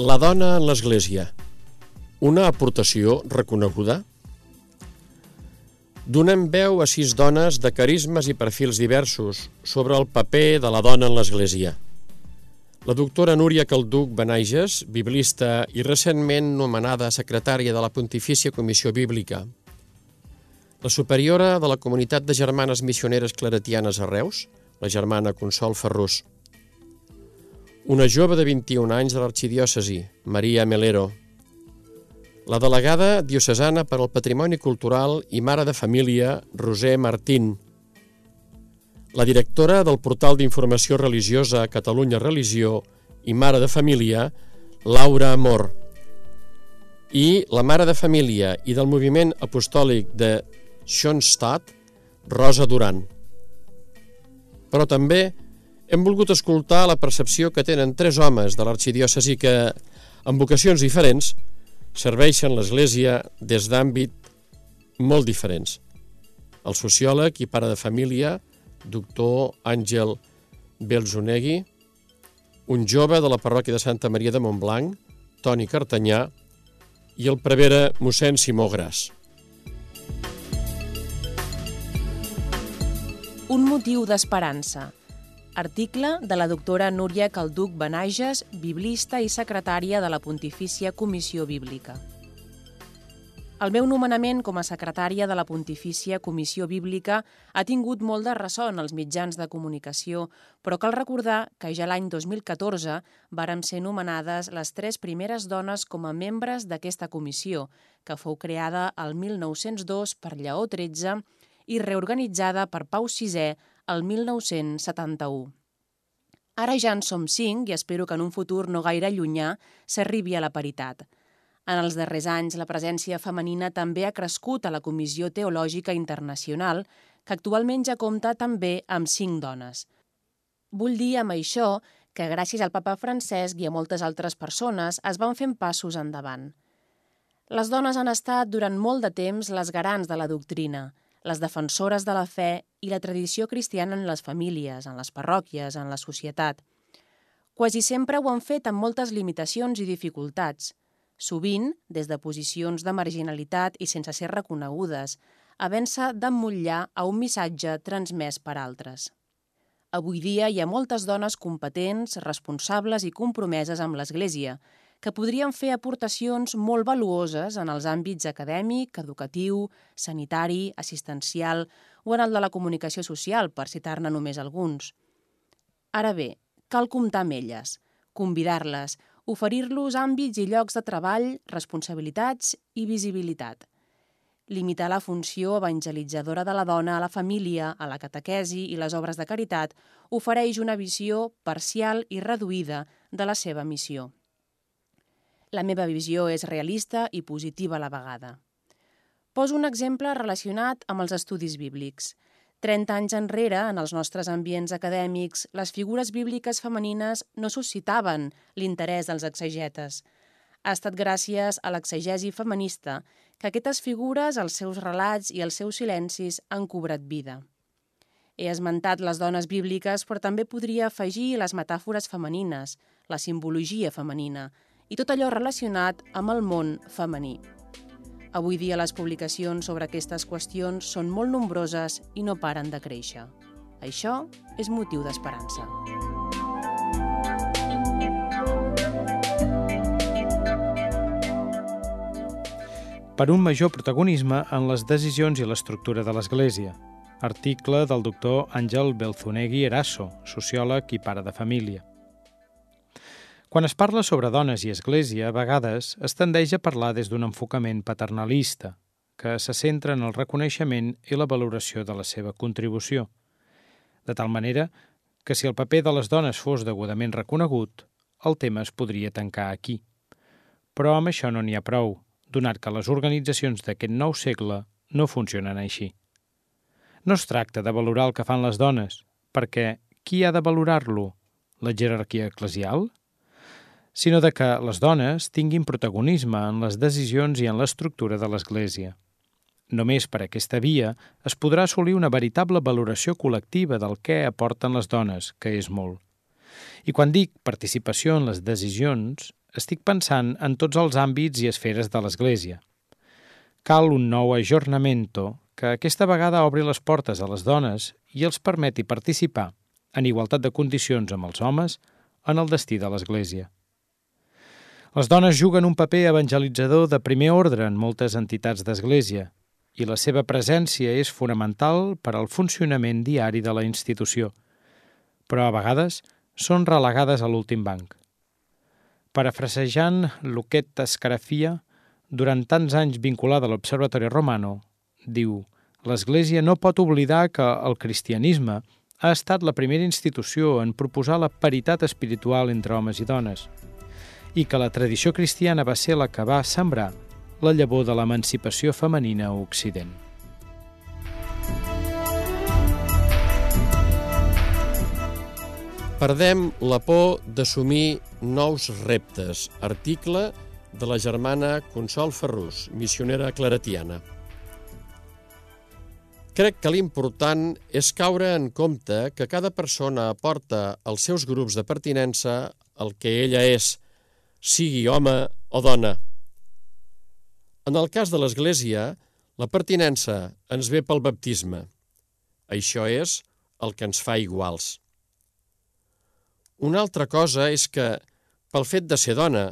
La dona en l'Església. Una aportació reconeguda? Donem veu a sis dones de carismes i perfils diversos sobre el paper de la dona en l'Església. La doctora Núria Calduc Benaiges, biblista i recentment nomenada secretària de la Pontifícia Comissió Bíblica. La superiora de la Comunitat de Germanes Missioneres Claretianes a Reus, la germana Consol Ferrús. Una jove de 21 anys de l'arxidiòcesi, Maria Melero. La delegada diocesana per al Patrimoni Cultural i mare de família, Roser Martín. La directora del portal d'informació religiosa Catalunya Religió i mare de família, Laura Amor. I la mare de família i del moviment apostòlic de Schoenstatt, Rosa Duran. Però també hem volgut escoltar la percepció que tenen tres homes de l'arxidiòcesi que, amb vocacions diferents, serveixen l'Església des d'àmbit molt diferents. El sociòleg i pare de família, doctor Àngel Belzonegui, un jove de la parròquia de Santa Maria de Montblanc, Toni Cartanyà, i el prevere mossèn Simó Gras. Un motiu d'esperança. Article de la doctora Núria Calduc Benages, biblista i secretària de la Pontifícia Comissió Bíblica. El meu nomenament com a secretària de la Pontifícia Comissió Bíblica ha tingut molt de ressò en els mitjans de comunicació, però cal recordar que ja l'any 2014 vàrem ser nomenades les tres primeres dones com a membres d'aquesta comissió, que fou creada el 1902 per Lleó XIII i reorganitzada per Pau VI el 1971. Ara ja en som cinc i espero que en un futur no gaire llunyà s'arribi a la paritat. En els darrers anys, la presència femenina també ha crescut a la Comissió Teològica Internacional, que actualment ja compta també amb cinc dones. Vull dir amb això que gràcies al papa Francesc i a moltes altres persones es van fent passos endavant. Les dones han estat durant molt de temps les garants de la doctrina, les defensores de la fe i la tradició cristiana en les famílies, en les parròquies, en la societat. Quasi sempre ho han fet amb moltes limitacions i dificultats, sovint des de posicions de marginalitat i sense ser reconegudes, havent-se d'emmotllar a un missatge transmès per altres. Avui dia hi ha moltes dones competents, responsables i compromeses amb l'Església, que podrien fer aportacions molt valuoses en els àmbits acadèmic, educatiu, sanitari, assistencial o en el de la comunicació social, per citar-ne només alguns. Ara bé, cal comptar amb elles, convidar-les, oferir-los àmbits i llocs de treball, responsabilitats i visibilitat. Limitar la funció evangelitzadora de la dona a la família, a la catequesi i les obres de caritat ofereix una visió parcial i reduïda de la seva missió. La meva visió és realista i positiva a la vegada. Poso un exemple relacionat amb els estudis bíblics. 30 anys enrere, en els nostres ambients acadèmics, les figures bíbliques femenines no suscitaven l'interès dels exegetes. Ha estat gràcies a l'exegesi feminista que aquestes figures, els seus relats i els seus silencis han cobrat vida. He esmentat les dones bíbliques, però també podria afegir les metàfores femenines, la simbologia femenina, i tot allò relacionat amb el món femení. Avui dia les publicacions sobre aquestes qüestions són molt nombroses i no paren de créixer. Això és motiu d'esperança. Per un major protagonisme en les decisions i l'estructura de l'Església. Article del doctor Àngel Belzunegui Eraso, sociòleg i pare de família. Quan es parla sobre dones i església, a vegades es tendeix a parlar des d'un enfocament paternalista, que se centra en el reconeixement i la valoració de la seva contribució. De tal manera que si el paper de les dones fos degudament reconegut, el tema es podria tancar aquí. Però amb això no n'hi ha prou, donat que les organitzacions d'aquest nou segle no funcionen així. No es tracta de valorar el que fan les dones, perquè qui ha de valorar-lo? La jerarquia eclesial? Sinó de que les dones tinguin protagonisme en les decisions i en l'estructura de l'Església. Només per aquesta via es podrà assolir una veritable valoració col·lectiva del que aporten les dones, que és molt. I quan dic participació en les decisions, estic pensant en tots els àmbits i esferes de l'Església. Cal un nou ajornamento que aquesta vegada obri les portes a les dones i els permeti participar, en igualtat de condicions amb els homes, en el destí de l'Església. Les dones juguen un paper evangelitzador de primer ordre en moltes entitats d'Església i la seva presència és fonamental per al funcionament diari de la institució, però a vegades són relegades a l'últim banc. Parafrasejant Luquet Escarafia, durant tants anys vinculada a l'Observatori Romano, diu «L'Església no pot oblidar que el cristianisme ha estat la primera institució en proposar la paritat espiritual entre homes i dones i que la tradició cristiana va ser la que va sembrar la llavor de l'emancipació femenina a Occident. Perdem la por d'assumir nous reptes. Article de la germana Consol Ferrús, missionera claretiana. Crec que l'important és caure en compte que cada persona aporta als seus grups de pertinença el que ella és, sigui home o dona. En el cas de l'Església, la pertinença ens ve pel baptisme. Això és el que ens fa iguals. Una altra cosa és que, pel fet de ser dona,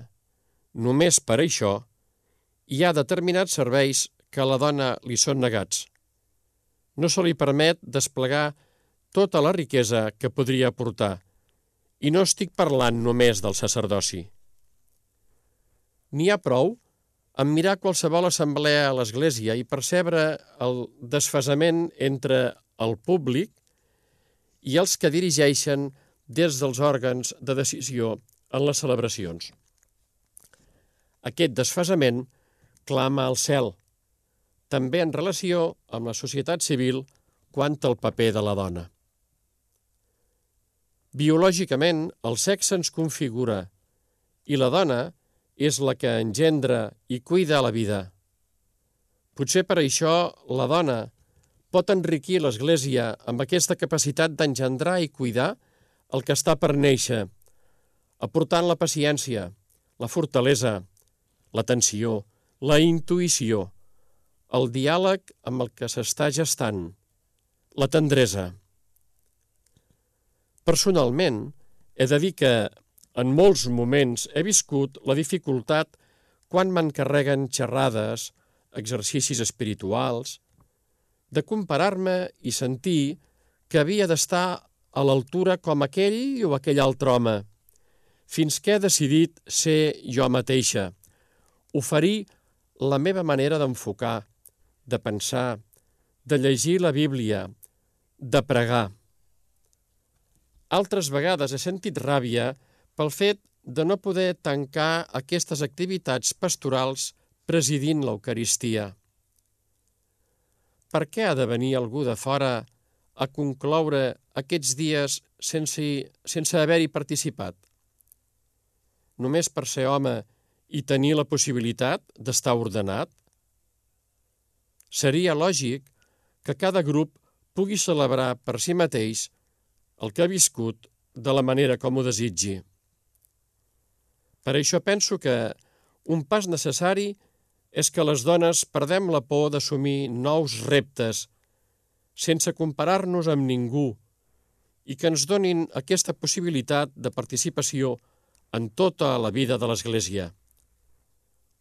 només per això, hi ha determinats serveis que a la dona li són negats. No se li permet desplegar tota la riquesa que podria aportar, i no estic parlant només del sacerdoci. N'hi ha prou en mirar qualsevol assemblea a l'Església i percebre el desfasament entre el públic i els que dirigeixen des dels òrgans de decisió en les celebracions. Aquest desfasament clama al cel, també en relació amb la societat civil quant al paper de la dona. Biològicament, el sexe ens configura i la dona és la que engendra i cuida la vida. Potser per això la dona pot enriquir l'Església amb aquesta capacitat d'engendrar i cuidar el que està per néixer, aportant la paciència, la fortalesa, l'atenció, la intuïció, el diàleg amb el que s'està gestant, la tendresa. Personalment, he de dir que en molts moments he viscut la dificultat quan m'encarreguen xerrades, exercicis espirituals, de comparar-me i sentir que havia d'estar a l'altura com aquell o aquell altre home, fins que he decidit ser jo mateixa, oferir la meva manera d'enfocar, de pensar, de llegir la Bíblia, de pregar. Altres vegades he sentit ràbia pel fet de no poder tancar aquestes activitats pastorals presidint l'Eucaristia. Per què ha de venir algú de fora a concloure aquests dies sense, sense haver-hi participat? Només per ser home i tenir la possibilitat d'estar ordenat? Seria lògic que cada grup pugui celebrar per si mateix el que ha viscut de la manera com ho desitgi. Per això penso que un pas necessari és que les dones perdem la por d'assumir nous reptes sense comparar-nos amb ningú i que ens donin aquesta possibilitat de participació en tota la vida de l'Església.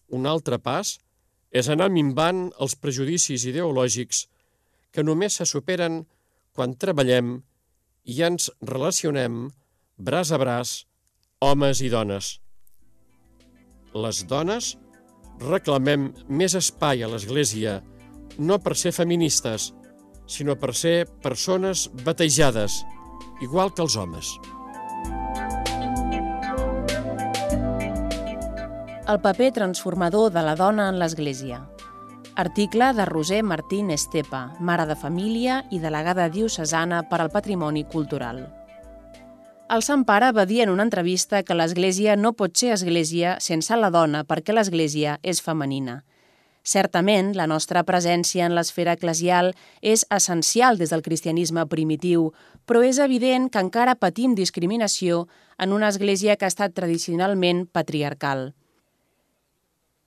Un altre pas és anar minvant els prejudicis ideològics que només se superen quan treballem i ens relacionem braç a braç, homes i dones. Les dones reclamem més espai a l'Església, no per ser feministes, sinó per ser persones batejades, igual que els homes. El paper transformador de la dona en l'Església. Article de Roser Martín Estepa, mare de família i delegada diocesana per al Patrimoni Cultural. El Sant Pare va dir en una entrevista que l'Església no pot ser Església sense la dona perquè l'Església és femenina. Certament, la nostra presència en l'esfera eclesial és essencial des del cristianisme primitiu, però és evident que encara patim discriminació en una església que ha estat tradicionalment patriarcal.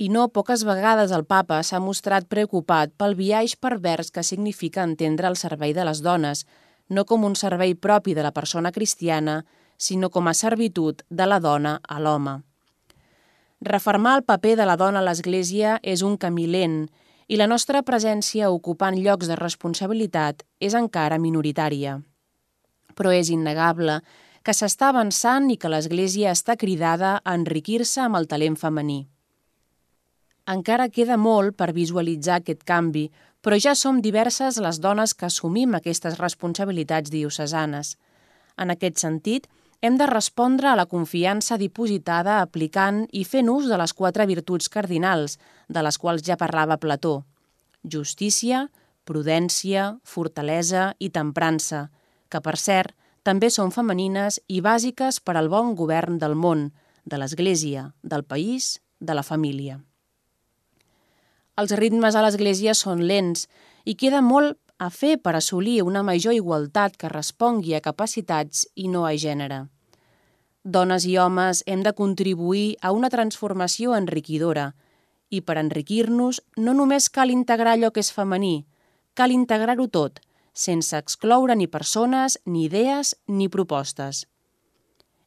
I no poques vegades el papa s'ha mostrat preocupat pel viatge pervers que significa entendre el servei de les dones, no com un servei propi de la persona cristiana, sinó com a servitud de la dona a l'home. Reformar el paper de la dona a l'Església és un camí lent i la nostra presència ocupant llocs de responsabilitat és encara minoritària. Però és innegable que s'està avançant i que l'Església està cridada a enriquir-se amb el talent femení. Encara queda molt per visualitzar aquest canvi, però ja som diverses les dones que assumim aquestes responsabilitats diocesanes. En aquest sentit, hem de respondre a la confiança dipositada aplicant i fent ús de les quatre virtuts cardinals, de les quals ja parlava Plató. Justícia, prudència, fortalesa i temprança, que, per cert, també són femenines i bàsiques per al bon govern del món, de l'Església, del país, de la família. Els ritmes a l'Església són lents i queda molt a fer per assolir una major igualtat que respongui a capacitats i no a gènere. Dones i homes hem de contribuir a una transformació enriquidora i per enriquir-nos no només cal integrar allò que és femení, cal integrar-ho tot, sense excloure ni persones, ni idees, ni propostes.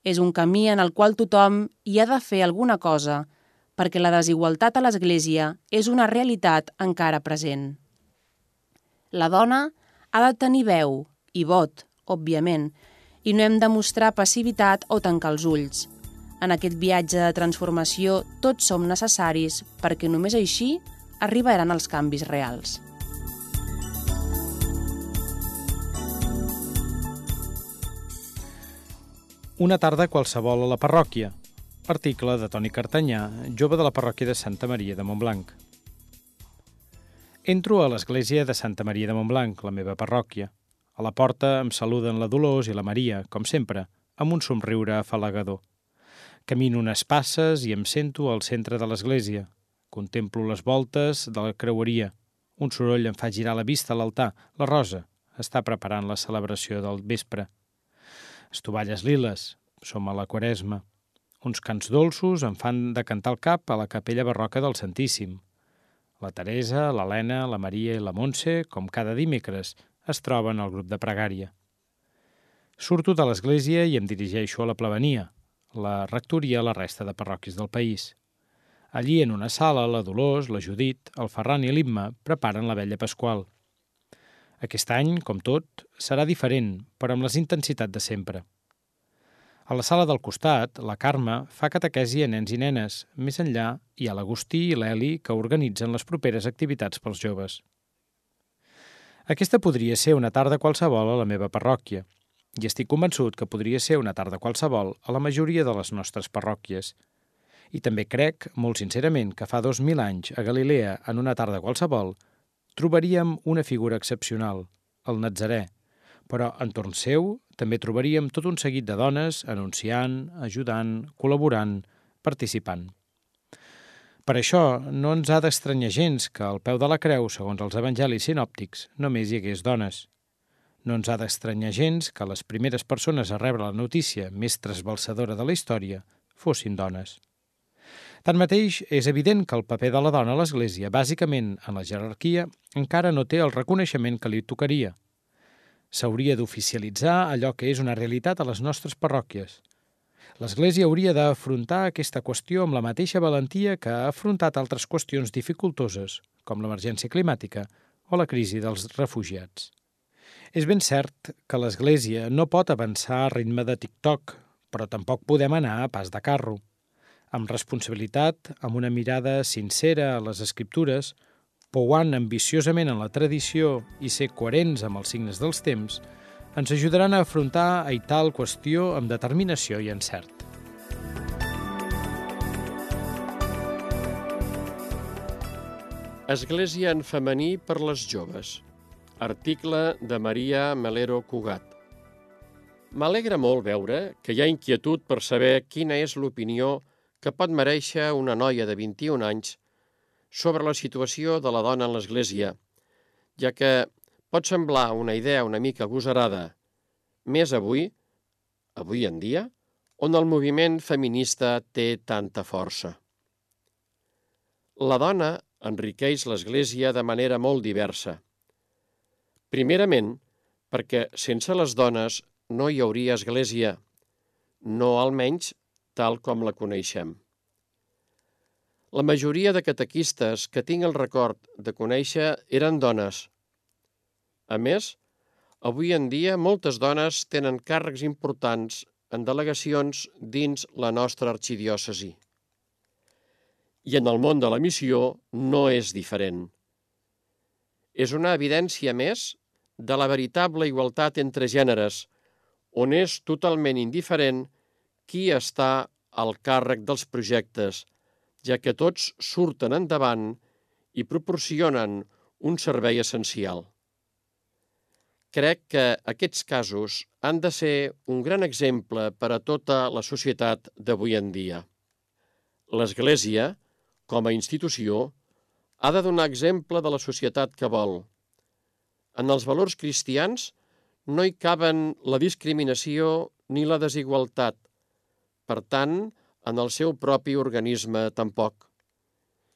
És un camí en el qual tothom hi ha de fer alguna cosa, perquè la desigualtat a l'Església és una realitat encara present. La dona ha de tenir veu i vot, òbviament, i no hem de mostrar passivitat o tancar els ulls. En aquest viatge de transformació tots som necessaris perquè només així arribaran els canvis reals. Una tarda qualsevol a la parròquia. Article de Toni Cartanyà, jove de la parròquia de Santa Maria de Montblanc. Entro a l'església de Santa Maria de Montblanc, la meva parròquia. A la porta em saluden la Dolors i la Maria, com sempre, amb un somriure afalagador. Camino unes passes i em sento al centre de l'església. Contemplo les voltes de la creueria. Un soroll em fa girar la vista a l'altar. La Rosa està preparant la celebració del vespre. Estovalles liles. Som a la quaresma. Uns cants dolços em fan de cantar el cap a la capella barroca del Santíssim. La Teresa, l'Helena, la Maria i la Montse, com cada dimecres, es troben al grup de pregària. Surto de l'església i em dirigeixo a la plebania, la rectoria a la resta de parròquies del país. Allí, en una sala, la Dolors, la Judit, el Ferran i l'Imma preparen la vella pasqual. Aquest any, com tot, serà diferent, però amb les intensitats de sempre. A la sala del costat, la Carme fa catequesi a nens i nenes. Més enllà hi ha l'Agustí i l'Eli que organitzen les properes activitats pels joves. Aquesta podria ser una tarda qualsevol a la meva parròquia, i estic convençut que podria ser una tarda qualsevol a la majoria de les nostres parròquies. I també crec, molt sincerament, que fa dos mil anys a Galilea, en una tarda qualsevol, trobaríem una figura excepcional, el Nazaré, però entorn seu també trobaríem tot un seguit de dones anunciant, ajudant, col·laborant, participant. Per això no ens ha d'estranyar gens que al peu de la creu, segons els evangelis sinòptics, només hi hagués dones. No ens ha d'estranyar gens que les primeres persones a rebre la notícia més trasbalsadora de la història fossin dones. Tanmateix, és evident que el paper de la dona a l'Església, bàsicament en la jerarquia, encara no té el reconeixement que li tocaria – S'hauria d'oficialitzar allò que és una realitat a les nostres parròquies. L'Església hauria d'afrontar aquesta qüestió amb la mateixa valentia que ha afrontat altres qüestions dificultoses, com l'emergència climàtica o la crisi dels refugiats. És ben cert que l'Església no pot avançar a ritme de TikTok, però tampoc podem anar a pas de carro. Amb responsabilitat, amb una mirada sincera a les escriptures, pouant ambiciosament en la tradició i ser coherents amb els signes dels temps, ens ajudaran a afrontar a tal qüestió amb determinació i encert. Església en femení per les joves. Article de Maria Melero Cugat. M'alegra molt veure que hi ha inquietud per saber quina és l'opinió que pot mereixer una noia de 21 anys sobre la situació de la dona en l'Església, ja que pot semblar una idea una mica agosarada, més avui, avui en dia, on el moviment feminista té tanta força. La dona enriqueix l'Església de manera molt diversa. Primerament, perquè sense les dones no hi hauria Església, no almenys tal com la coneixem. La majoria de catequistes que tinc el record de conèixer eren dones. A més, avui en dia moltes dones tenen càrrecs importants en delegacions dins la nostra arxidiòcesi. I en el món de la missió no és diferent. És una evidència més de la veritable igualtat entre gèneres, on és totalment indiferent qui està al càrrec dels projectes, ja que tots surten endavant i proporcionen un servei essencial. Crec que aquests casos han de ser un gran exemple per a tota la societat d'avui en dia. L'Església, com a institució, ha de donar exemple de la societat que vol. En els valors cristians no hi caben la discriminació ni la desigualtat. Per tant, en el seu propi organisme tampoc.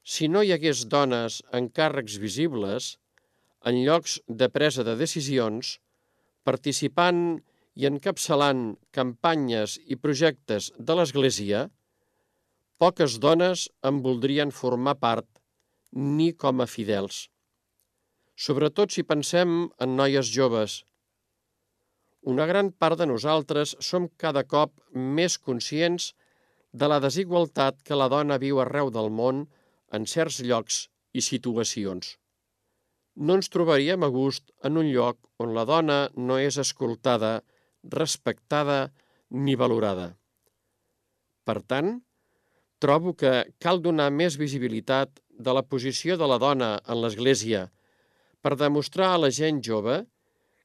Si no hi hagués dones en càrrecs visibles, en llocs de presa de decisions, participant i encapçalant campanyes i projectes de l'Església, poques dones en voldrien formar part, ni com a fidels. Sobretot si pensem en noies joves. Una gran part de nosaltres som cada cop més conscients de la desigualtat que la dona viu arreu del món en certs llocs i situacions. No ens trobaríem a gust en un lloc on la dona no és escoltada, respectada ni valorada. Per tant, trobo que cal donar més visibilitat de la posició de la dona en l'Església per demostrar a la gent jove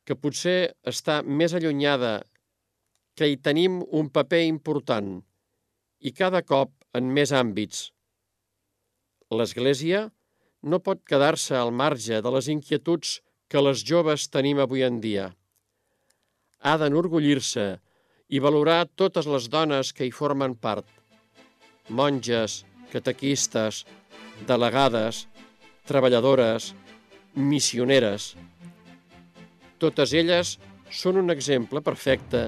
que potser està més allunyada, que hi tenim un paper important, i cada cop en més àmbits. L'Església no pot quedar-se al marge de les inquietuds que les joves tenim avui en dia. Ha d'enorgullir-se i valorar totes les dones que hi formen part. Monges, catequistes, delegades, treballadores, missioneres. Totes elles són un exemple perfecte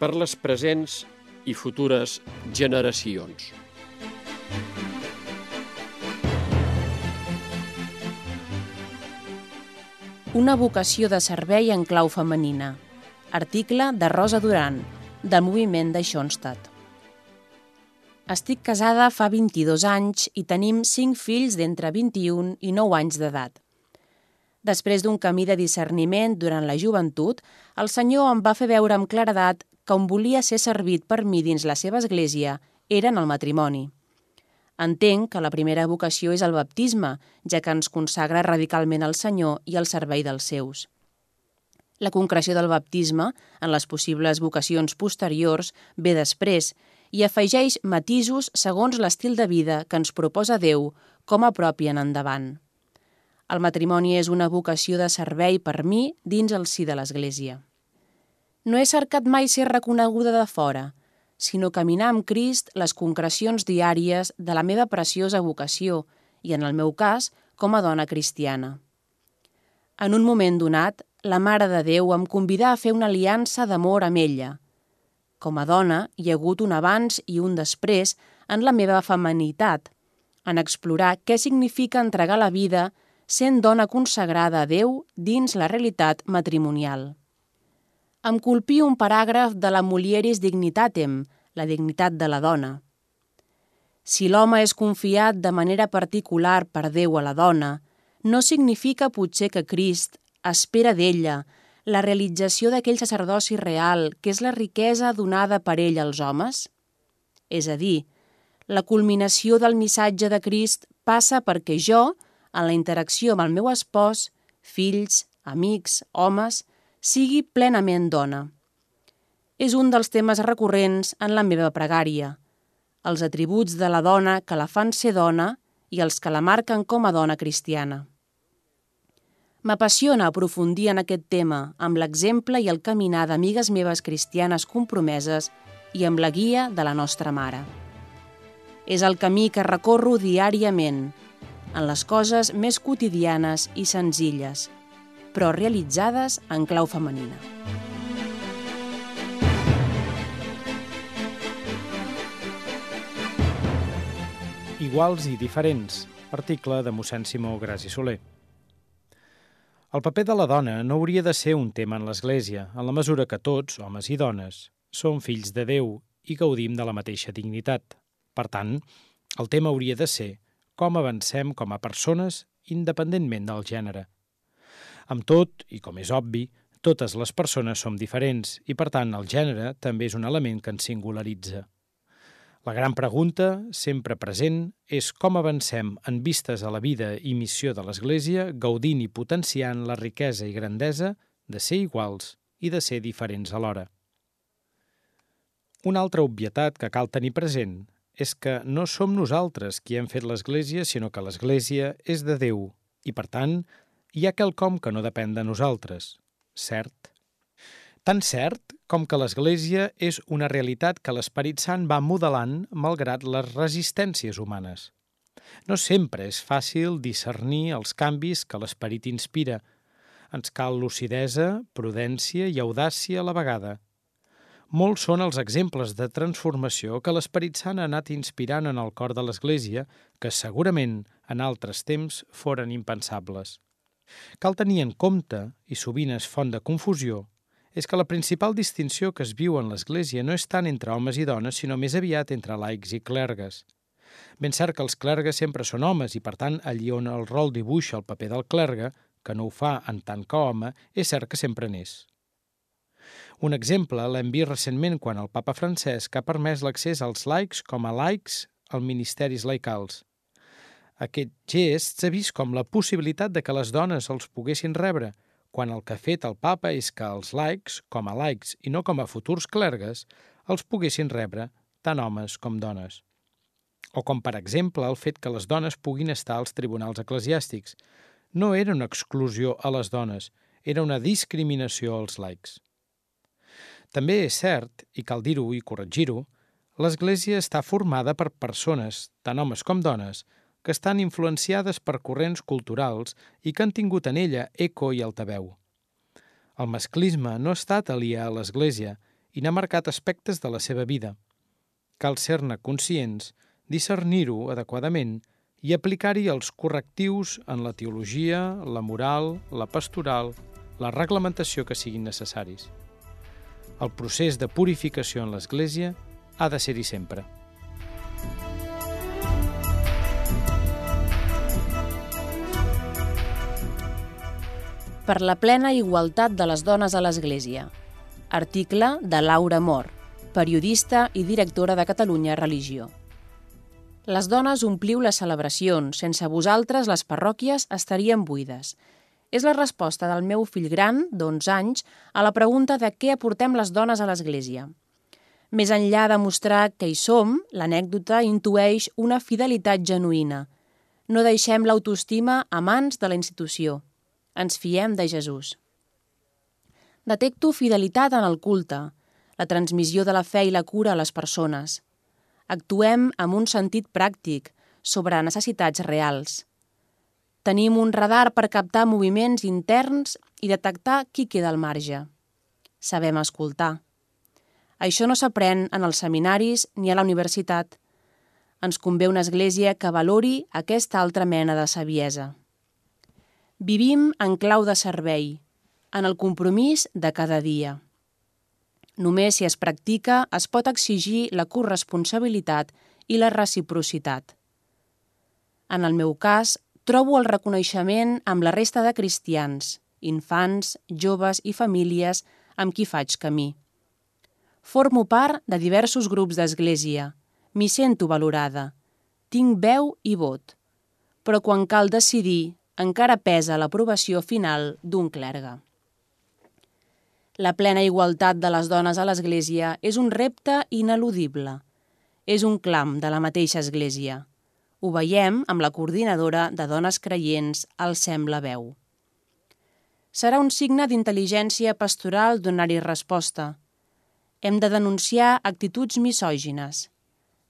per les presents i futures generacions. Una vocació de servei en clau femenina. Article de Rosa Duran, del moviment de Schoenstatt. Estic casada fa 22 anys i tenim 5 fills d'entre 21 i 9 anys d'edat. Després d'un camí de discerniment durant la joventut, el Senyor em va fer veure amb claredat que on volia ser servit per mi dins la seva església era en el matrimoni. Entenc que la primera vocació és el baptisme, ja que ens consagra radicalment al Senyor i al servei dels seus. La concreció del baptisme, en les possibles vocacions posteriors, ve després i afegeix matisos segons l'estil de vida que ens proposa Déu com a propi en endavant. El matrimoni és una vocació de servei per mi dins el si de l'Església. No he cercat mai ser reconeguda de fora, sinó caminar amb Crist les concrecions diàries de la meva preciosa vocació i, en el meu cas, com a dona cristiana. En un moment donat, la Mare de Déu em convidà a fer una aliança d'amor amb ella. Com a dona, hi ha hagut un abans i un després en la meva feminitat, en explorar què significa entregar la vida sent dona consagrada a Déu dins la realitat matrimonial em colpia un paràgraf de la Mulieris Dignitatem, la dignitat de la dona. Si l'home és confiat de manera particular per Déu a la dona, no significa potser que Crist espera d'ella la realització d'aquell sacerdoci real que és la riquesa donada per ell als homes? És a dir, la culminació del missatge de Crist passa perquè jo, en la interacció amb el meu espòs, fills, amics, homes, sigui plenament dona. És un dels temes recurrents en la meva pregària. Els atributs de la dona que la fan ser dona i els que la marquen com a dona cristiana. M'apassiona aprofundir en aquest tema amb l'exemple i el caminar d'amigues meves cristianes compromeses i amb la guia de la nostra mare. És el camí que recorro diàriament, en les coses més quotidianes i senzilles, però realitzades en clau femenina. Iguals i diferents, article de mossèn Simó Gras i Soler. El paper de la dona no hauria de ser un tema en l'Església, en la mesura que tots, homes i dones, som fills de Déu i gaudim de la mateixa dignitat. Per tant, el tema hauria de ser com avancem com a persones independentment del gènere. Amb tot, i com és obvi, totes les persones som diferents i, per tant, el gènere també és un element que ens singularitza. La gran pregunta, sempre present, és com avancem en vistes a la vida i missió de l'Església, gaudint i potenciant la riquesa i grandesa de ser iguals i de ser diferents alhora. Una altra obvietat que cal tenir present és que no som nosaltres qui hem fet l'Església, sinó que l'Església és de Déu i, per tant, hi ha quelcom que no depèn de nosaltres, cert? Tan cert com que l'Església és una realitat que l'Esperit Sant va modelant malgrat les resistències humanes. No sempre és fàcil discernir els canvis que l'Esperit inspira. Ens cal lucidesa, prudència i audàcia a la vegada. Molts són els exemples de transformació que l'Esperit Sant ha anat inspirant en el cor de l'Església, que segurament en altres temps foren impensables. Cal tenir en compte, i sovint és font de confusió, és que la principal distinció que es viu en l'Església no és tant entre homes i dones, sinó més aviat entre laics i clergues. Ben cert que els clergues sempre són homes i, per tant, allí on el rol dibuixa el paper del clergue, que no ho fa en tant que home, és cert que sempre n'és. Un exemple l'hem vist recentment quan el papa Francesc ha permès l'accés als laics com a laics als ministeris laicals. Aquest gest s'ha vist com la possibilitat de que les dones els poguessin rebre, quan el que ha fet el papa és que els laics, com a laics i no com a futurs clergues, els poguessin rebre tant homes com dones. O com, per exemple, el fet que les dones puguin estar als tribunals eclesiàstics. No era una exclusió a les dones, era una discriminació als laics. També és cert, i cal dir-ho i corregir-ho, l'Església està formada per persones, tant homes com dones, que estan influenciades per corrents culturals i que han tingut en ella eco i altaveu. El masclisme no ha estat aliè a l'Església i n'ha marcat aspectes de la seva vida. Cal ser-ne conscients, discernir-ho adequadament i aplicar-hi els correctius en la teologia, la moral, la pastoral, la reglamentació que siguin necessaris. El procés de purificació en l'Església ha de ser-hi sempre. Per la plena igualtat de les dones a l'Església. Article de Laura Mor, periodista i directora de Catalunya Religió. Les dones ompliu les celebracions, sense vosaltres les parròquies estarien buides. És la resposta del meu fill gran, d'11 anys, a la pregunta de què aportem les dones a l'Església. Més enllà de mostrar que hi som, l'anècdota intueix una fidelitat genuïna. No deixem l'autoestima a mans de la institució. Ens fiem de Jesús. Detecto fidelitat en el culte, la transmissió de la fe i la cura a les persones. Actuem amb un sentit pràctic, sobre necessitats reals. Tenim un radar per captar moviments interns i detectar qui queda al marge. Sabem escoltar. Això no s'aprèn en els seminaris ni a la universitat. Ens convé una església que valori aquesta altra mena de saviesa. Vivim en clau de servei, en el compromís de cada dia. Només si es practica es pot exigir la corresponsabilitat i la reciprocitat. En el meu cas, trobo el reconeixement amb la resta de cristians, infants, joves i famílies amb qui faig camí. Formo part de diversos grups d'església, m'hi sento valorada, tinc veu i vot, però quan cal decidir encara pesa l'aprovació final d'un clergue. La plena igualtat de les dones a l'Església és un repte ineludible. És un clam de la mateixa Església, Ho veiem amb la coordinadora de dones creients al Sembla Veu. Serà un signe d'intel·ligència pastoral donar-hi resposta. Hem de denunciar actituds misògines,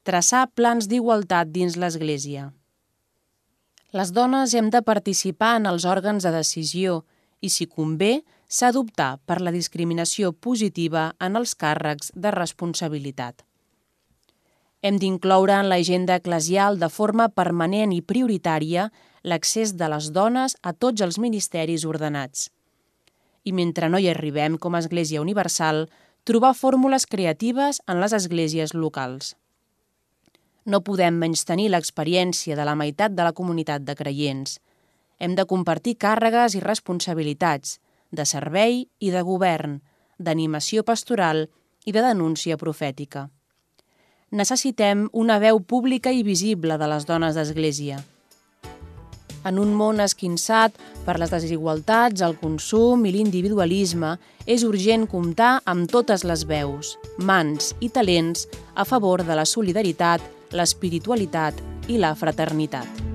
traçar plans d'igualtat dins l'Església. Les dones hem de participar en els òrgans de decisió i, si convé, s'ha d'optar per la discriminació positiva en els càrrecs de responsabilitat. Hem d'incloure en l'agenda eclesial de forma permanent i prioritària l'accés de les dones a tots els ministeris ordenats. I mentre no hi arribem com a Església Universal, trobar fórmules creatives en les esglésies locals. No podem menystenir l'experiència de la meitat de la comunitat de creients. Hem de compartir càrregues i responsabilitats, de servei i de govern, d'animació pastoral i de denúncia profètica. Necessitem una veu pública i visible de les dones d'Església. En un món esquinçat per les desigualtats, el consum i l'individualisme, és urgent comptar amb totes les veus, mans i talents a favor de la solidaritat, l'espiritualitat i la fraternitat.